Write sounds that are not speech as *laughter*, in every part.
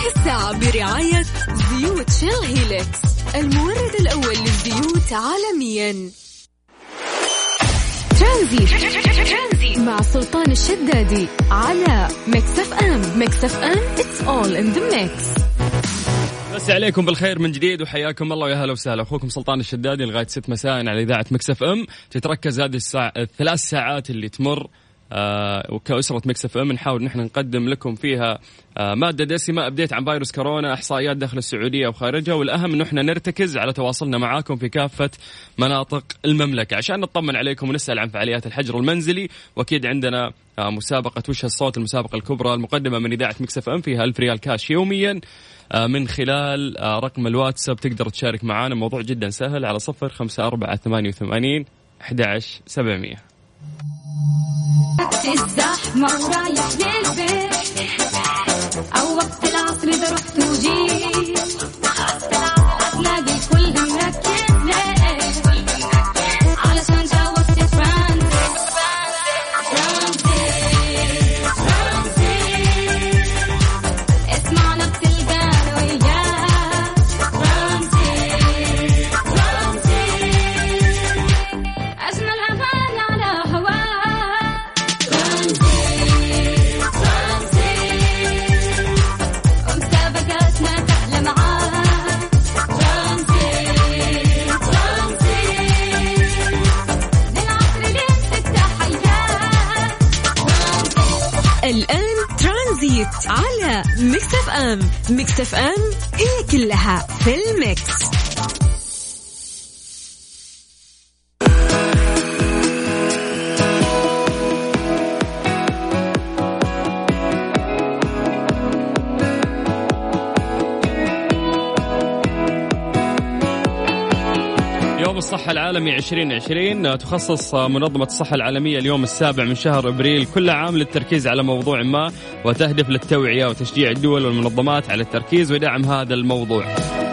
هذه الساعة برعاية زيوت Shell Helix المورد الأول للزيوت عالميا. ترانزي. مع سلطان الشدادي على Mix FM. Mix FM it's all in the mix. مسي عليكم بالخير من جديد وحياكم الله ويا هلا وسهلا. أخوكم سلطان الشدادي لغاية 6 مساء على إذاعة Mix FM. تتركز هذه الساعة الثلاث ساعات اللي تمر وكأسرة Mix FM نحاول نحن نقدم لكم فيها آه مادة دسمة update عن فيروس كورونا إحصائيات داخل انه وخارجها والأهم انه إحنا نرتكز على تواصلنا معاكم في كافة مناطق المملكة. عشان نطمن عليكم ونسأل عن فعاليات الحجر المنزلي وأكيد عندنا آه مسابقة وش الصوت؟ المسابقة الكبرى المقدمة من إذاعة Mix FM فيها 1000 ريال كاش يوميا. آه، من خلال آه، رقم الواتساب تقدر تشارك معنا موضوع جدا سهل على صفر خمسة أربعة ثمانية وثمانين أحد عشر سبعمية. الزحمة ورايح للبيت أو وقت العصر إذا رحت وجيت. الصحة العالمي 2020 تخصص منظمة الصحة العالمية اليوم السابع من شهر أبريل كل عام للتركيز على موضوع ما وتهدف للتوعية وتشجيع الدول والمنظمات على التركيز ودعم هذا الموضوع.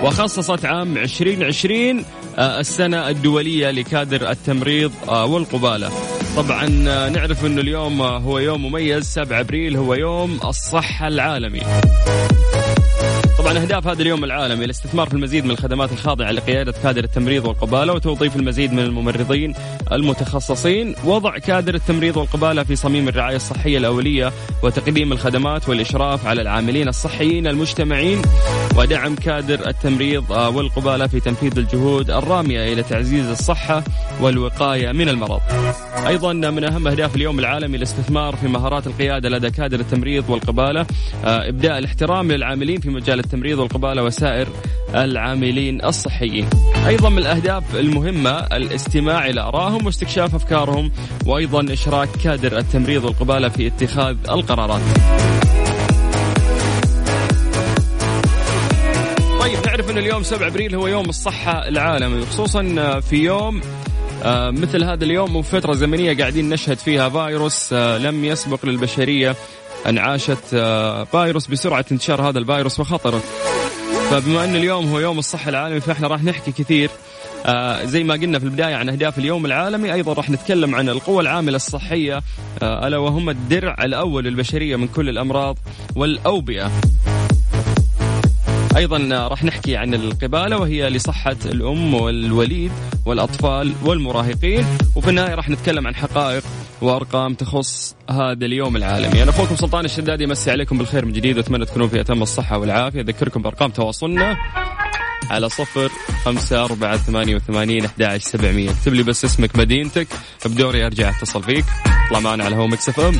وخصصت عام 2020 آه، السنة الدولية لكادر التمريض آه، والقبالة. طبعا آه، نعرف إنه اليوم هو يوم مميز 7 أبريل هو يوم الصحة العالمي. طبعا أهداف هذا اليوم العالمي الاستثمار في المزيد من الخدمات الخاضعة لقيادة كادر التمريض والقبالة وتوظيف المزيد من الممرضين المتخصصين، وضع كادر التمريض والقبالة في صميم الرعاية الصحية الأولية وتقديم الخدمات والإشراف على العاملين الصحيين المجتمعين. ودعم كادر التمريض والقبالة في تنفيذ الجهود الرامية إلى تعزيز الصحة والوقاية من المرض. أيضا من أهم أهداف اليوم العالمي الاستثمار في مهارات القيادة لدى كادر التمريض والقبالة، إبداء الاحترام للعاملين في مجال التمريض. والقباله وسائر العاملين الصحيين. أيضا من الأهداف المهمة الاستماع إلى ارائهم واستكشاف أفكارهم وأيضا إشراك كادر التمريض والقباله في اتخاذ القرارات. طيب نعرف إن اليوم 7 أبريل هو يوم الصحة العالمي خصوصا في يوم آه، مثل هذا اليوم وفترة زمنية قاعدين نشهد فيها فيروس آه، لم يسبق للبشرية أن عاشت آه، فيروس بسرعة انتشار هذا الفيروس وخطره. فبما أن اليوم هو يوم الصحة العالمي فإحنا راح نحكي كثير. آه زي ما قلنا في البداية عن أهداف اليوم العالمي أيضا راح نتكلم عن القوى العاملة الصحية. آه ألا وهم الدرع الأول للبشرية من كل الأمراض والأوبئة. أيضا راح نحكي عن القبالة وهي لصحة الأم والوليد والأطفال والمراهقين. وفي النهاية راح نتكلم عن حقائق وأرقام تخص هذا اليوم العالمي. أنا أخوكم سلطان الشدادي مسي عليكم بالخير من جديد وأتمنى تكونوا في أتم الصحة والعافية. أذكركم بأرقام تواصلنا على صفر خمسة أربعة ثمانية وثمانين أحد سبعمية. اكتب لي بس اسمك مدينتك. بدوري أرجع أتصل فيك. اطلع معنا على هو مكسف أم.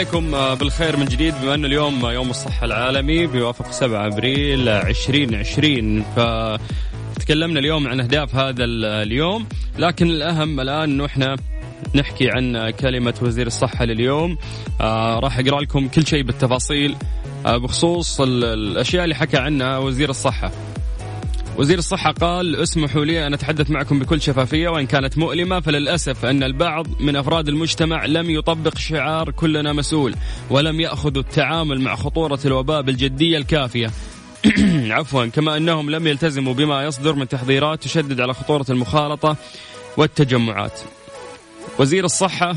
عليكم آه، بالخير من جديد بما أن اليوم يوم الصحة العالمي بيوافق 7 أبريل 2020 ف تكلمنا اليوم عن أهداف هذا اليوم لكن الأهم الآن أنه إحنا نحكي عن كلمة وزير الصحة لليوم. آه راح أقرأ لكم كل شيء بالتفاصيل. آه بخصوص الأشياء اللي حكى عنها وزير الصحة. وزير الصحة قال اسمحوا لي أن أتحدث معكم بكل شفافية وإن كانت مؤلمة فللأسف أن البعض من أفراد المجتمع لم يطبق شعار كلنا مسؤول ولم يأخذوا التعامل مع خطورة الوباء بالجدية الكافية. *clears throat* عفوا كما أنهم لم يلتزموا بما يصدر من تحذيرات تشدد على خطورة المخالطة والتجمعات. وزير الصحة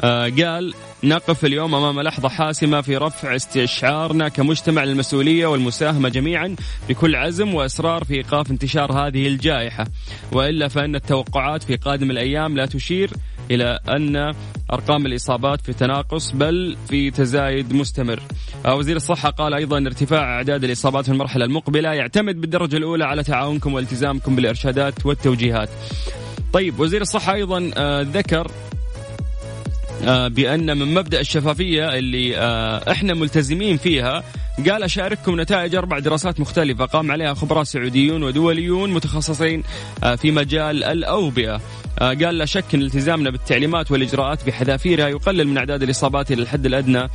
آه، قال نقف اليوم أمام لحظة حاسمة في رفع استشعارنا كمجتمع للمسؤولية والمساهمة جميعا بكل عزم وإصرار في إيقاف انتشار هذه الجائحة وإلا فإن التوقعات في قادم الأيام لا تشير إلى أن أرقام الإصابات في تناقص بل في تزايد مستمر. وزير الصحة قال أيضا ارتفاع أعداد الإصابات في المرحلة المقبلة يعتمد بالدرجة الأولى على تعاونكم والتزامكم بالإرشادات والتوجيهات. طيب وزير الصحة أيضا آه، ذكر آه، بأن من مبدأ الشفافية اللي آه، إحنا ملتزمين فيها قال أشارككم نتائج أربع دراسات مختلفة قام عليها خبراء سعوديون ودوليون متخصصين آه، في مجال الأوبئة. قال لا شك إن التزامنا بالتعليمات والإجراءات بحذافيرها يقلل من أعداد الإصابات إلى الحد الأدنى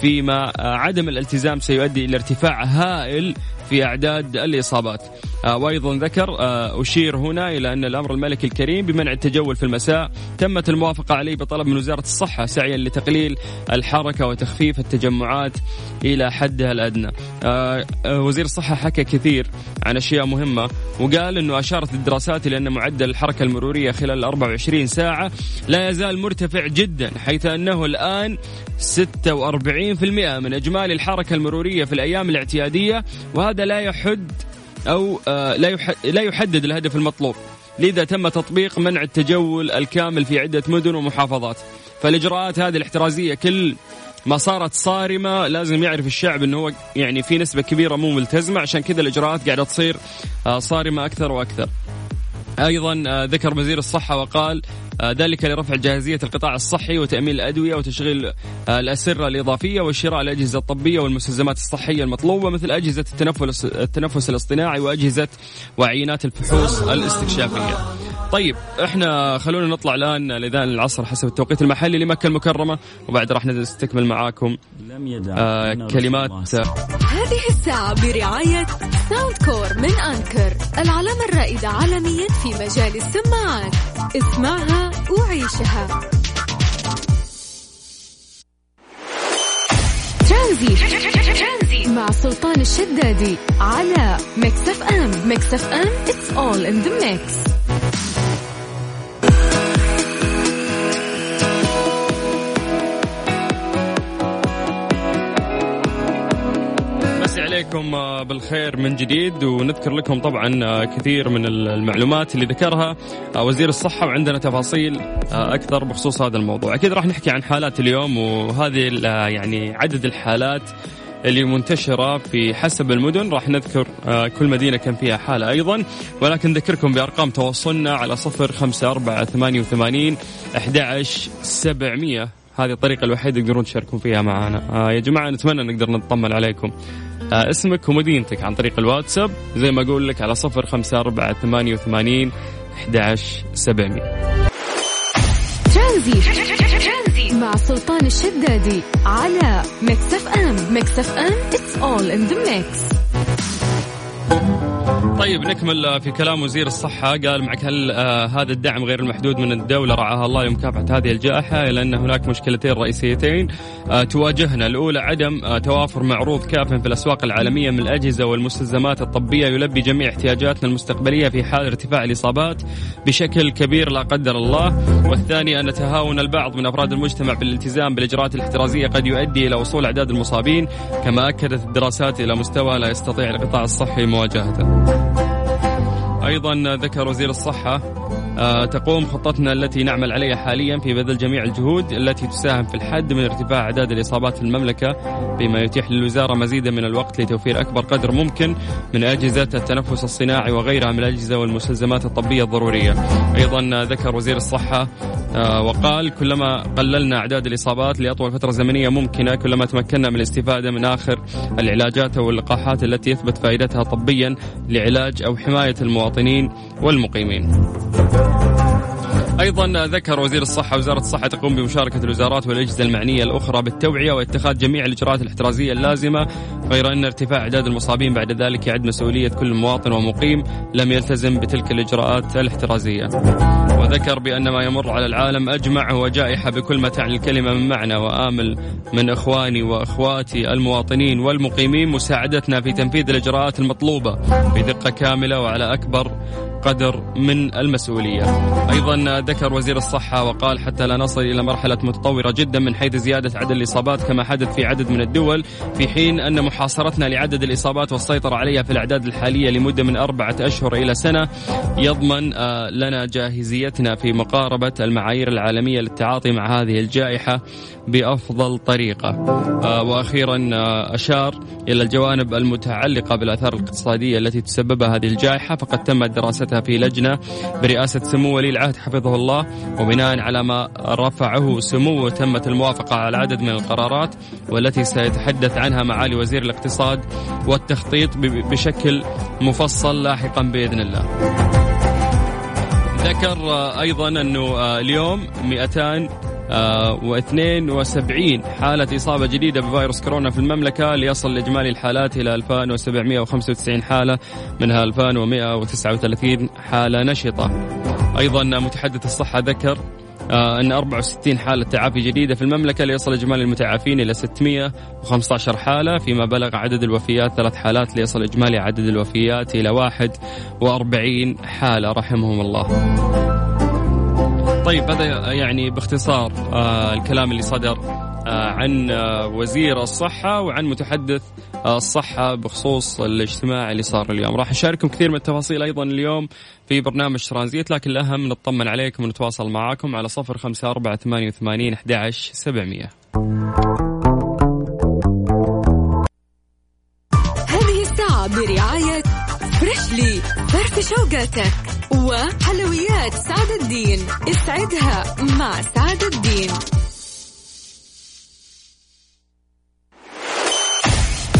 فيما عدم الالتزام سيؤدي إلى ارتفاع هائل في أعداد الإصابات. آه، وأيضا ذكر آه، أشير هنا إلى أن الأمر الملكي الكريم بمنع التجول في المساء تمت الموافقة عليه بطلب من وزارة الصحة سعيا لتقليل الحركة وتخفيف التجمعات إلى حدها الأدنى. آه، وزير الصحة حكى كثير عن أشياء مهمة وقال أنه أشارت الدراسات إلى أن معدل الحركة المرورية خلال 24 ساعة لا يزال مرتفع جدا حيث أنه الآن 46% من إجمالي الحركة المرورية في الأيام الاعتيادية وهذا لا يحد أو آه، لا لا يحدد الهدف المطلوب. لذا تم تطبيق منع التجول الكامل في عدة مدن ومحافظات. فالإجراءات هذه الاحترازية كل ما صارت صارمة لازم يعرف الشعب أنه هو يعني في نسبة كبيرة مو ملتزمة. عشان كذا الإجراءات قاعدة تصير آه، صارمة أكثر وأكثر. أيضا آه، ذكر وزير الصحة وقال ذلك لرفع جاهزية القطاع الصحي وتأمين الأدوية وتشغيل آه، الأسرة الإضافية وشراء الأجهزة الطبية والمستلزمات الصحية المطلوبة مثل أجهزة التنفس التنفس الاصطناعي وأجهزة وعينات الفحوص الاستكشافية. طيب إحنا خلونا نطلع الآن لإذان العصر حسب التوقيت المحلي لمكة المكرمة وبعد راح نستكمل معاكم آه كلمات هذه الساعة برعاية Soundcore من Anker العلامة الرائدة عالميا في مجال السماعات. اسمعها وعيشها. ترانزيت مع سلطان الشدادي على Mix FM Mix FM it's all in the mix. عليكم آه، بالخير من جديد ونذكر لكم طبعا آه، كثير من المعلومات اللي ذكرها آه، وزير الصحة وعندنا تفاصيل أكثر بخصوص هذا الموضوع. أكيد راح نحكي عن حالات اليوم وهذه يعني عدد الحالات اللي منتشرة في حسب المدن. راح نذكر كل مدينة كان فيها حالة أيضا ولكن نذكركم بأرقام تواصلنا على صفر خمسة أربعة ثمانية وثمانين أحد سبعمية. هذه الطريقة الوحيدة تقدرون تشاركون فيها معنا يا جماعة نتمنى نقدر نطمن عليكم. آه، اسمك ومدينتك عن طريق الواتساب. زي ما أقول لك على صفر خمسة أربعة ثمانية وثمانين أحد سبعمية. مع سلطان الشدادي على Mix FM. Mix FM it's all in the mix. طيب نكمل في كلام وزير الصحة. قال معك هل آه هذا الدعم غير المحدود من الدولة؟ رعاها الله لمكافحة هذه الجائحة إلى أن هناك مشكلتين رئيسيتين. آه تواجهنا. الأولى عدم آه توافر معروض كاف في الأسواق العالمية من الأجهزة والمستلزمات الطبية يلبي جميع احتياجاتنا المستقبلية في حال ارتفاع الإصابات بشكل كبير لا قدر الله. والثاني أن تهاون البعض من أفراد المجتمع بالالتزام بالإجراءات الاحترازية قد يؤدي إلى وصول أعداد المصابين كما أكدت الدراسات إلى مستوى لا يستطيع القطاع الصحي مواجهته. أيضا ذكر وزير الصحة تقوم خطتنا التي نعمل عليها حاليا في بذل جميع الجهود التي تساهم في الحد من ارتفاع أعداد الإصابات في المملكة بما يتيح للوزارة مزيدا من الوقت لتوفير أكبر قدر ممكن من أجهزة التنفس الصناعي وغيرها من الأجهزة والمستلزمات الطبية الضرورية. أيضا ذكر وزير الصحة آه، وقال كلما قللنا أعداد الإصابات لأطول فترة زمنية ممكنة كلما تمكنا من الاستفادة من آخر العلاجات أو اللقاحات التي يثبت فائدتها طبيا لعلاج أو حماية المواطنين والمقيمين. أيضا ذكر وزير الصحة وزارة الصحة تقوم بمشاركة الوزارات والأجهزة المعنية الأخرى بالتوعية واتخاذ جميع الإجراءات الاحترازية اللازمة غير أن ارتفاع أعداد المصابين بعد ذلك يعد مسؤولية كل مواطن ومقيم لم يلتزم بتلك الإجراءات الاحترازية. وذكر بأن ما يمر على العالم أجمع هو جائحه بكل ما تعني الكلمة من معنى وآمل من إخواني وأخواتي المواطنين والمقيمين مساعدتنا في تنفيذ الإجراءات المطلوبة بدقة كاملة وعلى أكبر قدر من المسؤولية. أيضا ذكر وزير الصحة وقال حتى لا نصل إلى مرحلة متطورة جدا من حيث زيادة عدد الإصابات كما حدث في عدد من الدول في حين أن محاصرتنا لعدد الإصابات والسيطرة عليها في الأعداد الحالية لمدة من أربعة أشهر إلى سنة يضمن آه، لنا جاهزيتنا في مقاربة المعايير العالمية للتعاطي مع هذه الجائحة بأفضل طريقة. آه، وأخيرا آه، أشار إلى الجوانب المتعلقة بالآثار الاقتصادية التي تسببها هذه الجائحة فقد تمت دراستها في لجنة برئاسة سمو ولي العهد حفظه الله وبناء على ما رفعه سموه تمت الموافقة على عدد من القرارات والتي سيتحدث عنها معالي وزير الاقتصاد والتخطيط بشكل مفصل لاحقا بإذن الله. ذكر أيضا أنه اليوم 200 و72 حالة إصابة جديدة بفيروس كورونا في المملكة ليصل إجمالي الحالات إلى 2795 حالة منها 2139 حالة نشطة. أيضا متحدث الصحة ذكر آه أن 64 حالة تعافي جديدة في المملكة ليصل إجمالي المتعافين إلى 615 حالة فيما بلغ عدد الوفيات ثلاث حالات ليصل إجمالي عدد الوفيات إلى 41 حالة رحمهم الله. طيب هذا يعني باختصار آه الكلام اللي صدر آه عن آه وزير الصحة وعن متحدث الصحة بخصوص الاجتماع اللي صار اليوم. راح نشارككم كثير من التفاصيل أيضا اليوم في برنامج ترانزيت لكن الأهم نطمن عليكم ونتواصل معاكم على صفر خمسة أربعة ثمانية وثمانين أحد سبعمية. هذه الساعة برعاية فرفش وقاتك وحلويات سعد الدين. اسعدها مع سعد الدين.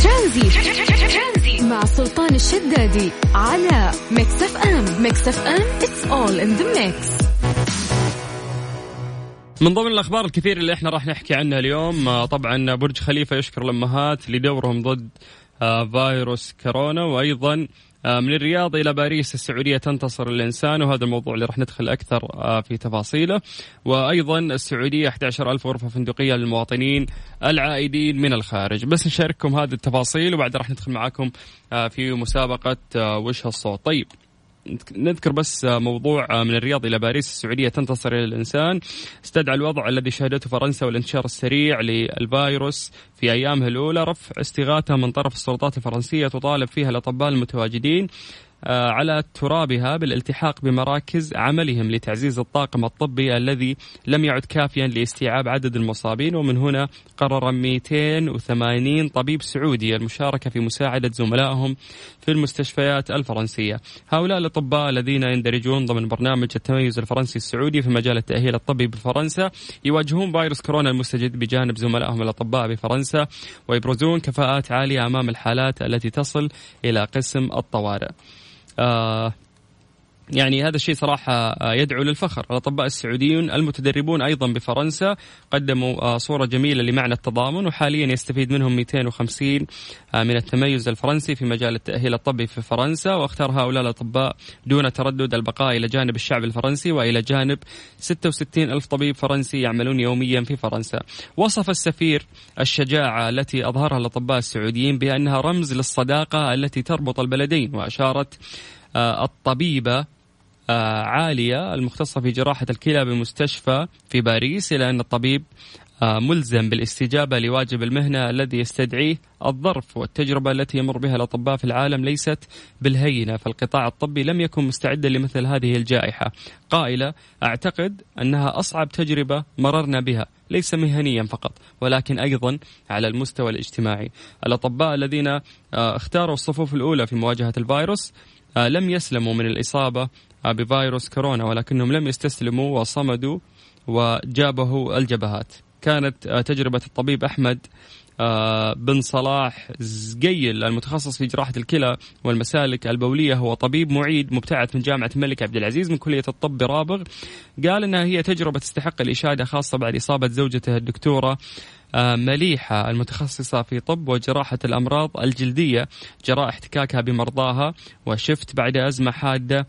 ترانزيت مع سلطان الشدادي على Mix FM. Mix FM it's all in the mix. من ضمن الأخبار الكثير اللي إحنا راح نحكي عنها اليوم آه، طبعا برج خليفة يشكر الامهات لدورهم ضد آه، فيروس كورونا وأيضا من الرياض إلى باريس السعودية تنتصر الإنسان وهذا الموضوع اللي راح ندخل أكثر آه، في تفاصيله. وأيضا السعودية 11 ألف غرفة فندقية للمواطنين العائدين من الخارج. بس نشارككم هذه التفاصيل وبعد راح ندخل معاكم آه، في مسابقة وش هالصوت طيب. نذكر بس موضوع من الرياض إلى باريس السعودية تنتصر إلى الإنسان. استدعى الوضع الذي شهدته فرنسا والانتشار السريع للفيروس في ايامها الاولى رفع استغاثة من طرف السلطات الفرنسية تطالب فيها الأطباء المتواجدين. آه، على ترابها بالالتحاق بمراكز عملهم لتعزيز الطاقم الطبي الذي لم يعد كافيا لاستيعاب عدد المصابين. ومن هنا قرر 280 طبيب سعودي المشاركة في مساعدة زملائهم في المستشفيات الفرنسية. هؤلاء الأطباء الذين يندرجون ضمن برنامج التميز الفرنسي السعودي في مجال التأهيل الطبي بفرنسا يواجهون فيروس كورونا المستجد بجانب زملائهم الأطباء بفرنسا. ويبرزون كفاءات عالية أمام الحالات التي تصل إلى قسم الطوارئ. آه يعني هذا الشيء صراحة آه، يدعو للفخر. الأطباء السعوديون المتدربون أيضا بفرنسا قدموا آه، صورة جميلة لمعنى التضامن وحاليا يستفيد منهم 250 آه، من التميز الفرنسي في مجال التأهيل الطبي في فرنسا. واختار هؤلاء الأطباء دون تردد البقاء إلى جانب الشعب الفرنسي وإلى جانب 66 ألف طبيب فرنسي يعملون يوميا في فرنسا. وصف السفير الشجاعة التي أظهرها الأطباء السعوديين بأنها رمز للصداقة التي تربط البلدين وأشارت الطبيبة عالية المختصة في جراحة الكلى بمستشفى في باريس إلى أن الطبيب آه، ملزم بالاستجابة لواجب المهنة الذي يستدعيه الظرف والتجربة التي يمر بها الأطباء في العالم ليست بالهينة. فالقطاع الطبي لم يكن مستعدا لمثل هذه الجائحة. قائلة أعتقد أنها أصعب تجربة مررنا بها ليس مهنيا فقط ولكن أيضا على المستوى الاجتماعي. الأطباء الذين آه، اختاروا الصفوف الأولى في مواجهة الفيروس آه، لم يسلموا من الإصابة بفيروس كورونا ولكنهم لم يستسلموا وصمدوا وجابهوا الجبهات. كانت تجربة الطبيب أحمد آه، بن صلاح زقيل المتخصص في جراحة الكلى والمسالك البولية. هو طبيب معيد مبتعث من جامعة الملك عبد العزيز من كلية الطب برابغ. قال أنها هي تجربة تستحق الإشادة خاصة بعد إصابة زوجته الدكتورة آه، مليحة المتخصصة في طب وجراحة الأمراض الجلدية. جراء احتكاكها بمرضاها وشفت بعد أزمة حادة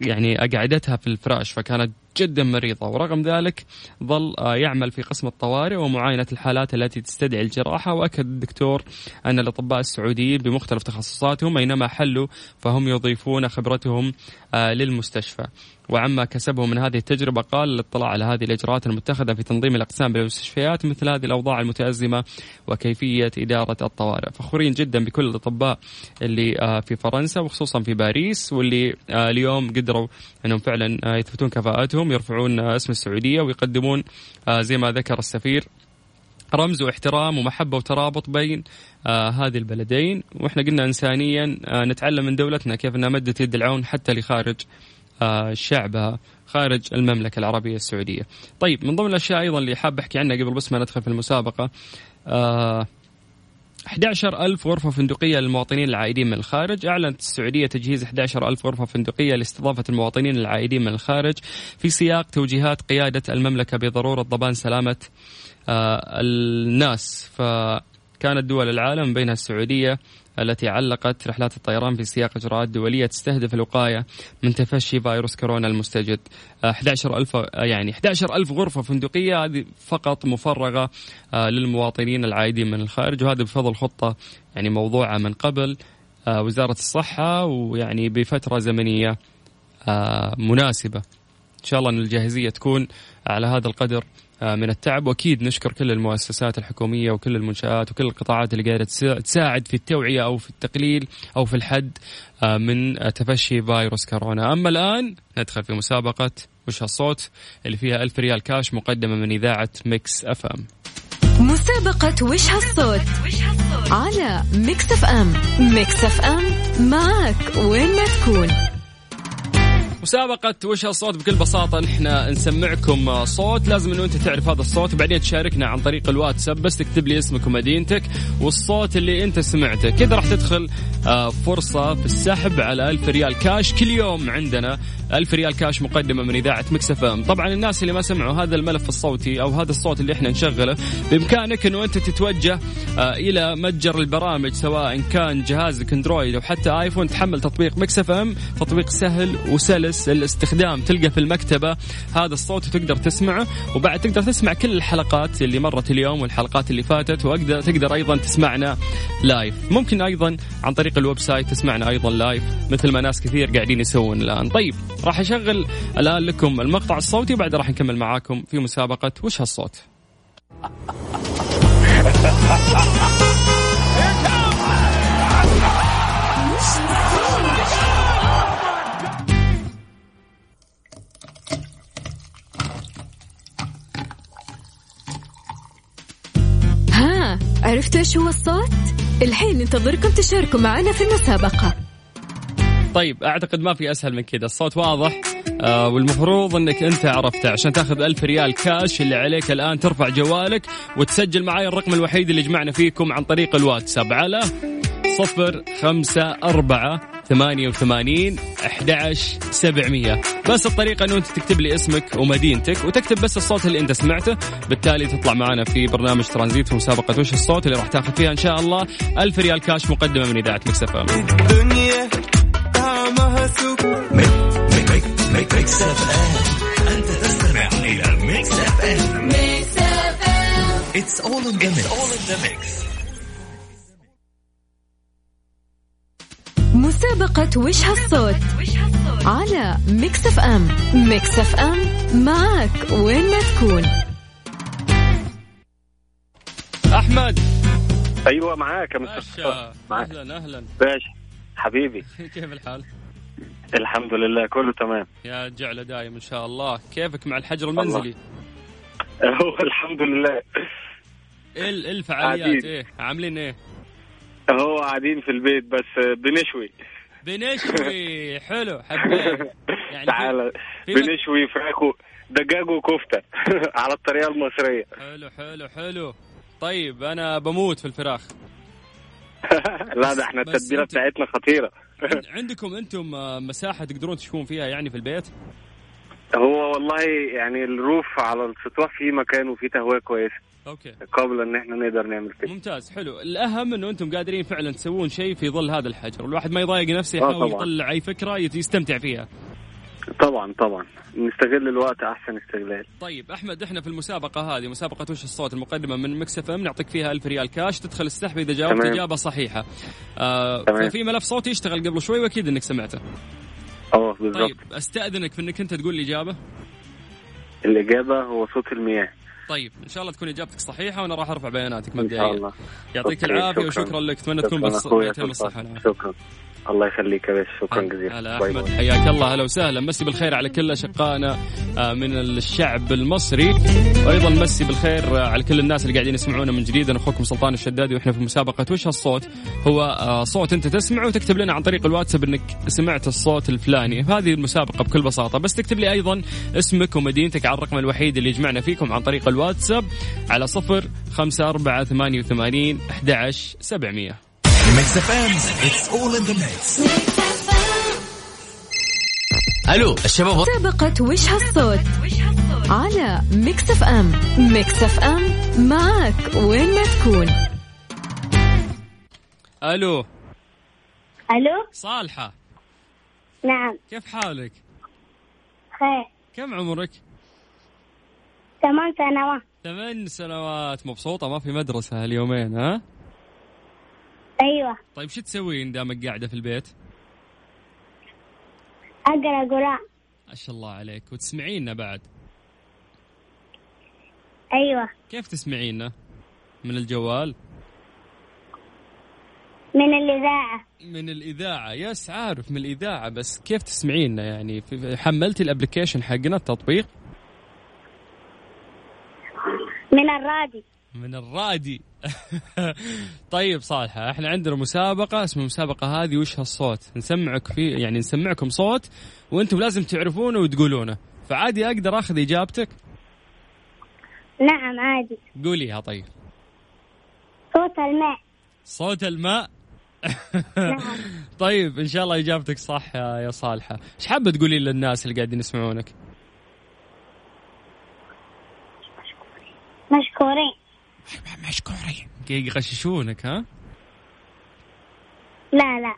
يعني أقعدتها في الفراش فكانت جدا مريضة. ورغم ذلك ظل آه، يعمل في قسم الطوارئ ومعاينة الحالات التي تستدعي الجراحة. وأكد الدكتور أن الأطباء السعوديين بمختلف تخصصاتهم أينما حلوا فهم يضيفون خبرتهم آه، للمستشفى. وعما كسبه من هذه التجربة قال الاطلاع على هذه الإجراءات المتخذة في تنظيم الأقسام بالمستشفيات مثل هذه الأوضاع المتأزمة وكيفية إدارة الطوارئ. فخورين جدا بكل الأطباء اللي آه، في فرنسا وخصوصا في باريس واللي اليوم قدروا أنهم فعلا يثبتون كفاءتهم يرفعون اسم السعودية ويقدمون آه، زي ما ذكر السفير رمز واحترام ومحبة وترابط بين آه هذه البلدين. وإحنا قلنا انسانيا آه نتعلم من دولتنا كيف انها مدت يد العون حتى لخارج آه شعبها خارج المملكه العربيه السعوديه. طيب من ضمن الأشياء أيضا اللي حاب أحكي عنها قبل بس ما ندخل في المسابقة آه 11 ألف غرفة فندقية للمواطنين العائدين من الخارج أعلنت السعودية تجهيز 11 ألف غرفة فندقية لاستضافة المواطنين العائدين من الخارج في سياق توجيهات قيادة المملكة بضرورة ضمان سلامة آه الناس فكانت دول العالم بينها السعودية التي علقت رحلات الطيران في سياق إجراءات دولية تستهدف الوقاية من تفشي فيروس كورونا المستجد. 11 ألف يعني 11 ألف غرفة فندقية هذه فقط مفرغة آه، للمواطنين العائدين من الخارج. وهذا بفضل خطة يعني موضوعة من قبل. آه، وزارة الصحة ويعني بفترة زمنية آه، مناسبة. إن شاء الله أن الجاهزية تكون على هذا القدر آه، من التعب. وأكيد نشكر كل المؤسسات الحكومية وكل المنشآت وكل القطاعات اللي قاعدة تساعد في التوعية أو في التقليل أو في الحد آه، من تفشي فيروس كورونا. أما الآن ندخل في مسابقة وش هالصوت اللي فيها ألف ريال كاش مقدمة من إذاعة Mix FM. مسابقة وش هالصوت على Mix FM. Mix FM معك وين ما تكون. مسابقة وش الصوت بكل بساطة نحن نسمعكم صوت. لازم إنه أنت تعرف هذا الصوت. وبعدين تشاركنا عن طريق الواتساب. بس تكتب لي اسمك ومدينتك والصوت اللي أنت سمعته. كذا راح تدخل آه، فرصة في السحب على ألف ريال كاش كل يوم عندنا. ألف ريال كاش مقدمة من إذاعة Mix FM. طبعا الناس اللي ما سمعوا هذا الملف الصوتي أو هذا الصوت اللي إحنا نشغله بإمكانك أنه أنت تتوجه آه، إلى متجر البرامج سواء كان جهازك أندرويد أو حتى آيفون تحمل تطبيق Mix FM. تطبيق سهل وسلس للاستخدام تلقى في المكتبة هذا الصوت وتقدر تسمعه. وبعد تقدر تسمع كل الحلقات اللي مرت اليوم والحلقات اللي فاتت وأقدر تقدر أيضا تسمعنا live ممكن أيضا عن طريق ال website تسمعنا أيضا live مثل ما ناس كثير قاعدين يسوون الآن. طيب راح اشغل الآن لكم المقطع الصوتي وبعد راح نكمل معاكم في مسابقة وش هالصوت ها عرفتوا إيش هو الصوت؟ الحين ننتظركم تشاركوا معنا في المسابقة طيب أعتقد ما في أسهل من كذا. الصوت واضح. آه والمفروض إنك أنت عرفته عشان تاخذ ألف ريال كاش اللي عليك الآن ترفع جوالك وتسجل معي الرقم الوحيد اللي جمعنا فيكم عن طريق الواتساب على صفر خمسة أربعة ثمانية وثمانين أحد سبعمية. بس الطريقة أنه أنت تكتب لي اسمك ومدينتك وتكتب بس الصوت اللي أنت سمعته بالتالي تطلع معنا في برنامج ترانزيت في مسابقة وش الصوت اللي راح تاخذ فيها إن شاء الله ألف ريال كاش مقدمة من إذاعة Mix FM الدنيا طعمها Mix FM. أنت تستمع إلى Mix FM. Mix FM. it's all in the mix مسابقة وش هالصوت؟ على Mix FM. Mix FM معك وين ما تكون. أحمد. أيوه معاك يا مستر. معاك. أهلا أهلا. باشا حبيبي. *laughs* كيف الحال؟ الحمد لله كله تمام. يا جعله دايم إن شاء الله. كيفك مع الحجر المنزلي؟ هو الحمد لله. إيه ال- الفعاليات. إيه عاملين إيه؟ هو قاعدين في البيت بس بنشوي. بنشوي. *laughs* حلو حبيت. يعني تعالى في- بنشوي فراخ دجاج وكفتة. *laughs* على الطريقة المصرية. حلو حلو حلو. طيب أنا بموت في الفراخ. *laughs* لا ده إحنا التتبيلة بتاعتنا خطيرة. *laughs* عندكم أنتم آه، مساحة تقدرون تشوون فيها يعني في البيت؟ هو والله يعني الروف على السطوح فيه مكان وفيه تهوية كويسة. أوكي. قابله إن إحنا نقدر نعمل كده. ممتاز حلو. الأهم إنه أنتم قادرين فعلا تسوون شيء في ظل هذا الحجر. الواحد ما يضايق نفسه آه يحاول طبعاً. يطلع أي فكرة يستمتع فيها. طبعا طبعا. نستغل الوقت أحسن استغلال. طيب أحمد إحنا في المسابقة هذه مسابقة وش الصوت المقدمة من Mix FM؟ نعطيك فيها 1000 ريال كاش تدخل السحب إذا جاوبت. إجابة صحيحة. آه تمام. ففي ملف صوتي يشتغل قبل شوي وأكيد إنك سمعته. آه بالظبط طيب أستأذنك في إنك أنت تقول الاجابه الإجابة هو صوت المياه. طيب إن شاء الله تكون إجابتك صحيحة وأنا راح أرفع بياناتك إن شاء مبدئيا. الله. يعطيك العافية شكراً. وشكرا لك. أتمنى تكون بس. الصحة. والعافيه شكرا. الله يخليك يا شكرا جزيلا. هلا أحمد. حياك الله هلا وسهلا. مسي بالخير على كل أشقائنا آه، من الشعب المصري. وأيضا مسي بالخير آه، على كل الناس اللي قاعدين يسمعونا من جديد. أنا أخوكم سلطان الشدادي وإحنا في مسابقة وش هالصوت؟ هو آه، صوت أنت تسمعه وتكتب لنا عن طريق الواتساب إنك سمعت الصوت الفلاني. هذه المسابقة بكل بساطة. بس تكتب لي أيضا اسمك ومدينتك على الرقم الوحيد اللي يجمعنا فيكم عن طريق الواتساب على صفر خمسة أربعة ثمانية وثمانين أحد عشر سبعمية. ميكس اف ام it's all in the mix ألو الشباب. مسابقة وش هالصوت على Mix FM Mix FM معك وين ما تكون. ألو. ألو؟ صالحة. نعم. كيف حالك؟ خير. كم عمرك؟ ثمان سنوات. ثمان سنوات. مبسوطة ما في مدرسة هاليومين ها؟ أيوه. طيب شو تسوين دامك قاعدة في البيت؟ أقرأ قرآن. ما شاء الله عليك. وتسمعينا بعد؟ أيوه. كيف تسمعينا من الجوال؟ من الإذاعة. من الإذاعة. yes عارف من الإذاعة بس كيف تسمعينا يعني حملتي ال application حقنا التطبيق؟ من الراديو من الراديو. *laughs* طيب صالحة إحنا عندنا مسابقة اسمها المسابقة هذه وش هالصوت؟ نسمعك فيه يعني نسمعكم صوت وأنتم لازم تعرفونه وتقولونه. فعادي أقدر اخذ إجابتك؟ نعم عادي. قوليها طيب. صوت الماء. صوت الماء؟ نعم. *laughs* طيب إن شاء الله إجابتك صح يا يا صالحة. إيش حابة تقولي للناس اللي قاعدين يسمعونك؟ مشكورين. مشكورين يغششونك ها؟ لا لا.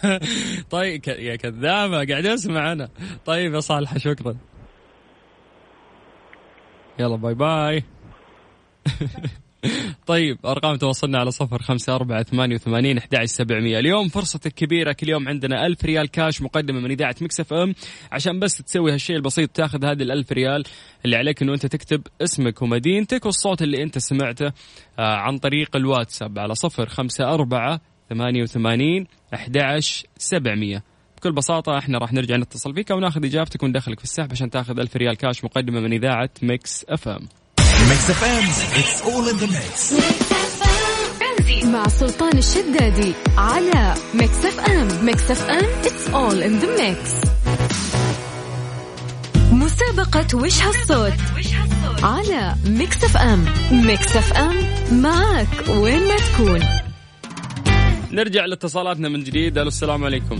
*laughs* طيب ك- يا كذابة قاعد أسمع أنا. طيب يا صالحة شكرا. يلا bye bye. *laughs* طيب أرقام تواصلنا على صفر خمسة أربعة ثمانية وثمانين أحد سبعمية. اليوم فرصتك كبيرة كل يوم عندنا ألف ريال كاش مقدمة من إذاعة Mix FM. عشان بس تسوي هالشيء البسيط تاخذ هذه الألف ريال اللي عليك أنه أنت تكتب اسمك ومدينتك والصوت اللي أنت سمعته آه، عن طريق الواتساب على صفر خمسة أربعة ثمانية وثمانين أحد سبعمية. بكل بساطة إحنا راح نرجع نتصل فيك وناخذ إجابتك وندخلك في السحب عشان تاخذ ألف ريال كاش مقدمة من إذاعة ميكس إف إم. ميكس اف ام it's all in the mix مع سلطان الشدادي على ميكس اف ام ميكس اف ام it's all in the mix. مسابقة وش هالصوت على ميكس اف ام ميكس اف ام معك وين ما تكون. نرجع لاتصالاتنا من جديد. ألو السلام عليكم.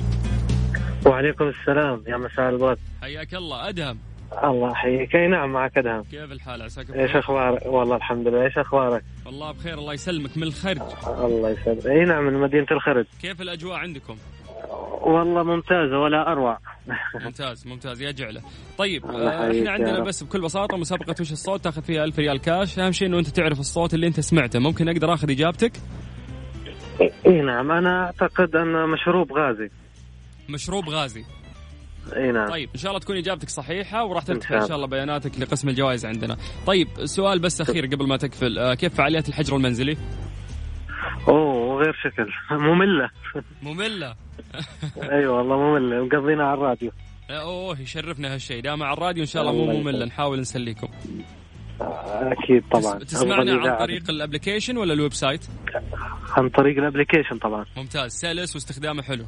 وعليكم السلام. يا مساء الورد. حياك الله. أدهم. الله يحييك. أي نعم معك أدهم. كيف الحال؟ عساك إيش أخبارك؟ والله الحمد لله. إيش أخبارك؟ والله بخير الله يسلمك. من الخرج. الله يسلمك. إي نعم من مدينة الخرج. كيف الأجواء عندكم؟ والله ممتازة ولا أروع. ممتاز ممتاز. يا جعلة. طيب آه، إحنا عندنا. بس بكل بساطة مسابقة وش الصوت؟ تاخذ فيها ألف ريال كاش. أهم شيء إنه أنت تعرف الصوت اللي أنت سمعته. ممكن أقدر آخذ إجابتك؟ إي نعم أنا أعتقد أن مشروب غازي. مشروب غازي. إي نعم. طيب إن شاء الله تكون إجابتك صحيحة وراح شاء إن شاء الله بياناتك لقسم الجوائز عندنا. طيب سؤال بس أخير قبل ما تقفل. آه، كيف فعاليات الحجر المنزلي؟ أوه غير شكل. *laughs* مملة. مملة. *laughs* أيوه والله مملة مقضينا على الراديو. أوه يشرفنا هالشيء. دام على الراديو إن شاء الله مو ممل يسلمك. نحاول نسليكم. أكيد طبعا. تس- تسمعنا عن. طريق ال application ولا ال website؟ عن طريق ال application طبعا. ممتاز. سلس واستخدامه حلو.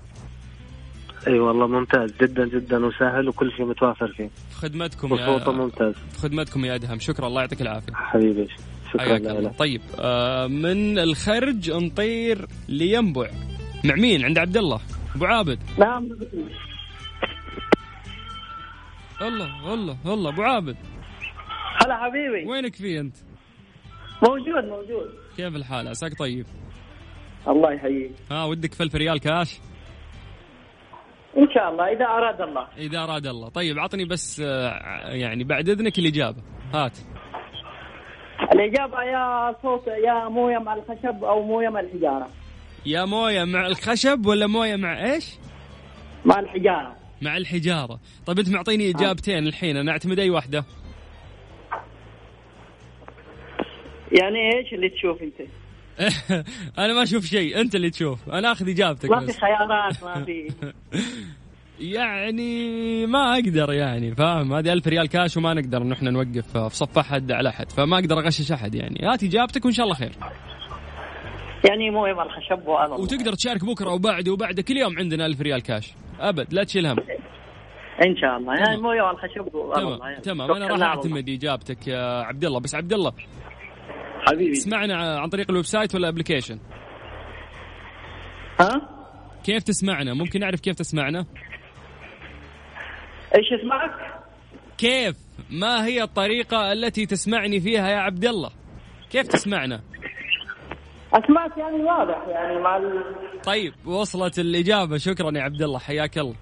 أي والله ممتاز جدا جدا وسهل وكل شيء متوافر فيه. في خدمتكم يا ممتاز. في خدمتكم يا أدهم. شكرا. الله يعطيك العافية. حبيبي شكرا حياك الله. لك طيب آه من الخرج نطير لينبع. مع مين عند عبد الله. أبو عابد. نعم. الله الله الله. أبو عابد. هلا حبيبي. وينك في أنت؟ موجود موجود. كيف الحال؟ عساك طيب. الله يحييك. ها ودك فلف ريال كاش؟ إن شاء الله إذا أراد الله. إذا أراد الله. طيب عطني بس آه يعني بعد إذنك الإجابة. هات. الإجابة يا صوت يا موية مع الخشب أو موية مع الحجارة. يا موية مع الخشب ولا موية مع إيش؟ مع الحجارة. مع الحجارة. طيب أنت معطيني إجابتين الحين. أنا أعتمد أي واحدة. يعني إيش اللي تشوف أنت؟ *laughs* أنا ما أشوف شيء. أنت اللي تشوف. أنا آخذ إجابتك ما في خيارات ما في. *laughs* يعني ما أقدر يعني فاهم؟ هذه ألف ريال كاش وما نقدر انه إحنا نوقف في صف أحد على أحد فما أقدر أغشش أحد يعني. هات إجابتك وإن شاء الله خير. يعني مويه مع الخشب. وتقدر تشارك بكرة وبعده وبعده كل يوم عندنا ألف ريال كاش أبد لا تشيل هم. إن شاء الله. يعني. مويه مع الخشب تمام. تمام. أنا راح. أعتمد إجابتك يا عبد الله بس عبد الله. حبيبي. تسمعنا عن طريق ال website ولا application ها؟ كيف تسمعنا؟ ممكن نعرف كيف تسمعنا؟ إيش اسمعك؟ كيف؟ ما هي الطريقة التي تسمعني فيها يا عبد الله؟ كيف تسمعنا؟ اسمعك يعني واضح يعني مع ال... طيب وصلت الإجابة. شكرا يا عبد الله حياك الله.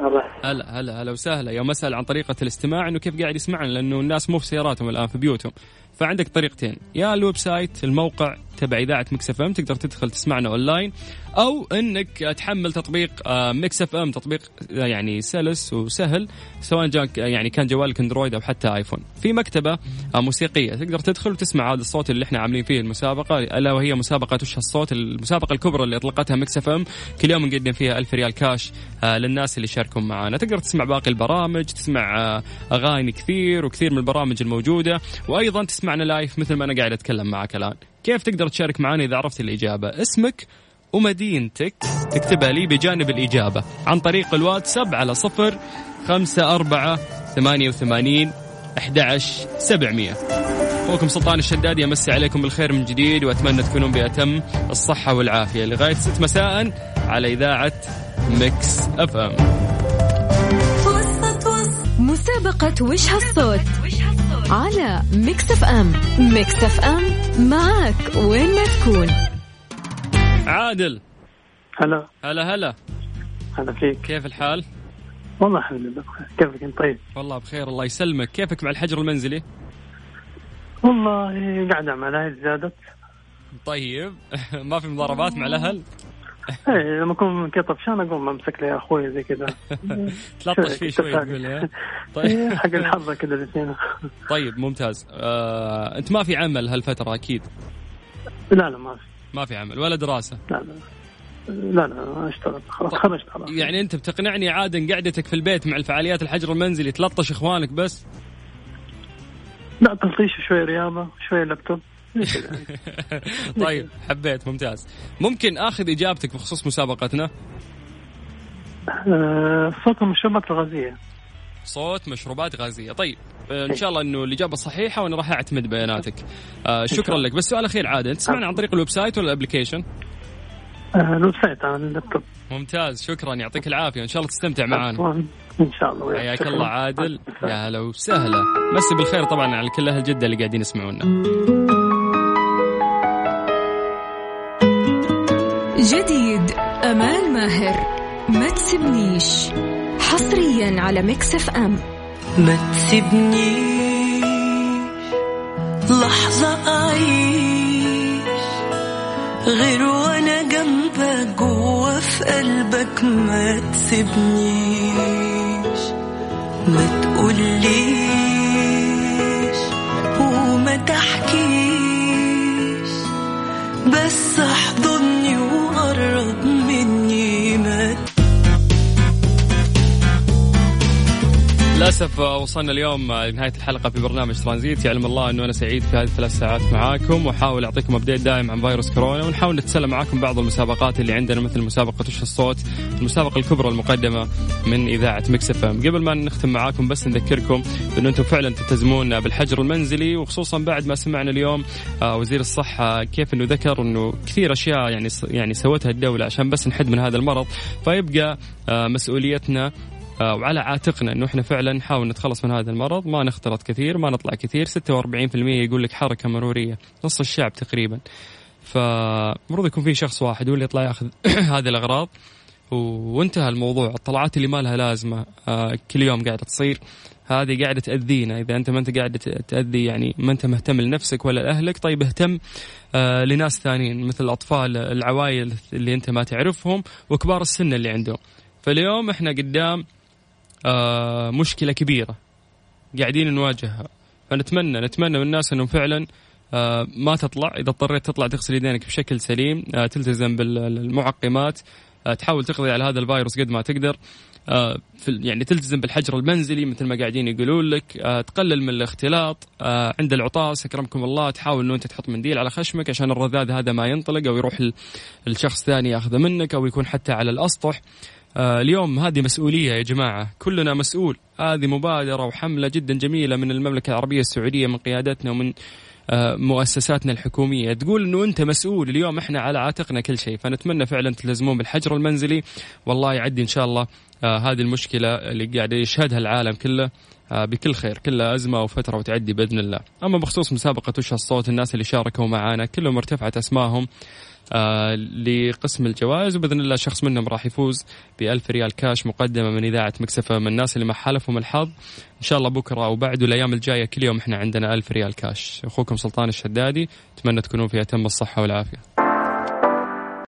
الله. هلا هلا هلا وسهلا. يوم أسأل عن طريقة الاستماع إنه كيف قاعد يسمعنا؟ لأنه الناس مو في سياراتهم الآن في بيوتهم. فعندك طريقتين. يا ال website الموقع تبع إذاعة مكس إف إم تقدر تدخل تسمعنا أونلاين أو إنك تحمل تطبيق آه، مكس إف إم تطبيق آه، يعني سلس وسهل سواء جاك يعني كان جوالك أندرويد أو حتى آيفون. في مكتبة آه، موسيقية تقدر تدخل وتسمع هذا الصوت اللي إحنا عاملين فيه المسابقة ألا وهي مسابقة وش الصوت المسابقة الكبرى اللي أطلقتها مكس إف إم كل يوم نقدم فيها ألف ريال كاش آه، للناس اللي يشاركون معنا تقدر تسمع باقي البرامج تسمع آه، أغاني كثير وكثير من البرامج الموجودة وأيضا تسمعنا live مثل ما أنا قاعد أتكلم معك الآن. كيف تقدر تشارك معنا إذا عرفت الإجابة؟ اسمك ومدينتك. تكتبها لي بجانب الإجابة. عن طريق الواتساب على صفر خمسة أربعة ثمانية وثمانين أحد سبعمية. أخوكم سلطان الشداد يمسي عليكم بالخير من جديد وأتمنى تكونون بأتم الصحة والعافية. لغاية ست مساء على إذاعة ميكس أف أم. مسابقة وش هالصوت؟ على ميكس اف ام ميكس اف ام معك وين ما تكون. عادل. هلا. هلا هلا. هلا فيك. كيف الحال؟ والله الحمد لله. بخير كيفك أنت؟ طيب. والله بخير الله يسلمك. كيفك مع الحجر المنزلي؟ والله قاعد اعمل زادت. طيب. *laughs* ما في مضاربات مع الأهل؟ *laughs* إيه لما أكون كذا طفشان أقوم أمسك لي أخوي زي كذا. *laughs* تلطش فيه شوي تقول يا إيه، *laughs* طيب. حق الحظه كذا الاثنين طيب ممتاز. آه، أنت ما في عمل هالفترة أكيد؟ لا لا ما في. ما في عمل ولا دراسة؟ لا لا. لا لا اشتغل خلاص خرجت خلاص يعني أنت بتقنعني عاد قعدتك في البيت مع الفعاليات الحجر المنزلي تلطش إخوانك بس؟ لا تلطيش شوي رياضة شوي لابتوب. *laughs* طيب حبيت ممتاز. ممكن آخذ إجابتك بخصوص مسابقتنا؟ آه، صوت المشروبات الغازية. صوت مشروبات غازية. طيب آه، إن شاء الله إنه الإجابة صحيحة وأنا راح أعتمد بياناتك. آه، شكرا لك. بس سؤال أخير عاد انت تسمعنا عن طريق ال website ولا ال application آه، ال website على اللابتوب. ممتاز شكرا. يعطيك العافية. إن شاء الله تستمتع معنا إن شاء الله. وياك. حياك. الله عادل. يا هلا وسهلا. مسي بالخير طبعا على كل أهل جدة اللي قاعدين يسمعونا. ما تسبنيش حصريا على ميكس اف ام. ما تسيبنيش لحظة أعيش. غير وأنا جنبك جوا في قلبك ما تسيبنيش ما تقوليش وما تحكيش. بس احضني وقرب للأسف وصلنا اليوم لنهاية الحلقة في برنامج ترانزيت. يعلم الله أنه أنا سعيد في هذه الثلاث ساعات معاكم وأحاول أعطيكم update دائم عن فيروس كورونا ونحاول نتسلى معاكم بعض المسابقات اللي عندنا مثل مسابقة وش الصوت المسابقة الكبرى المقدمة من إذاعة مكس إف إم. قبل ما نختم معاكم بس نذكركم انه أنتم فعلا تلتزمون بالحجر المنزلي وخصوصا بعد ما سمعنا اليوم آه، وزير الصحة كيف إنه ذكر إنه كثير أشياء يعني يعني سوتها الدولة عشان بس نحد من هذا المرض. فيبقى آه، مسؤوليتنا آه، وعلى عاتقنا إنه إحنا فعلا نحاول نتخلص من هذا المرض. ما نختلط كثير ما نطلع كثير. 46% يقول لك حركة مرورية نص الشعب تقريبا. فمفروض يكون في شخص واحد هو اللي يطلع يأخذ *clears throat* هذه الأغراض. وانتهى الموضوع. الطلعات اللي ما لها لازمة آه، كل يوم قاعدة تصير. هذه قاعدة تأذينا. إذا أنت ما أنت قاعد تأذي يعني ما أنت مهتم لنفسك ولا لأهلك طيب اهتم آه، لناس ثانيين مثل الأطفال العوائل اللي أنت ما تعرفهم وكبار السن اللي عندهم. فاليوم إحنا قدام آه، مشكلة كبيرة قاعدين نواجهها. فنتمنى نتمنى من الناس إنهم فعلا آه، ما تطلع. إذا اضطريت تطلع تغسل يدينك بشكل سليم آه، تلتزم بالمعقمات آه، تحاول تقضي على هذا الفيروس قد ما تقدر. آه، يعني تلتزم بالحجر المنزلي مثل ما قاعدين يقولون لك. آه، تقلل من الاختلاط آه، عند العطاس أكرمكم الله تحاول إنه أنت تحط منديل على خشمك عشان الرذاذ هذا ما ينطلق أو يروح ال- الشخص ثاني ياخذه منك أو يكون حتى على الأسطح. آه، اليوم هذه مسؤولية يا جماعة. كلنا مسؤول. هذه مبادرة وحملة جدا جميلة من المملكة العربية السعودية من قيادتنا ومن آه، مؤسساتنا الحكومية. تقول أنه أنت مسؤول. اليوم إحنا على عاتقنا كل شيء. فنتمنى فعلا تلزمون بالحجر المنزلي. والله يعدي إن شاء الله آه، هذه المشكلة اللي قاعد يشهدها العالم كله آه، بكل خير. كلها أزمة وفترة وتعدي بإذن الله. أما بخصوص مسابقة وش الصوت الناس اللي شاركوا معانا كلهم ارتفعت أسمائهم. آه لقسم الجوائز. وبإذن الله شخص منهم راح يفوز ب 1000 ريال كاش مقدمة من إذاعة مكسفه من الناس اللي ما حالفهم الحظ. إن شاء الله بكرة أو بعد والأيام الجاية كل يوم إحنا عندنا 1000 ريال كاش. أخوكم سلطان الشدادي أتمنى تكونوا في أتم الصحة والعافية.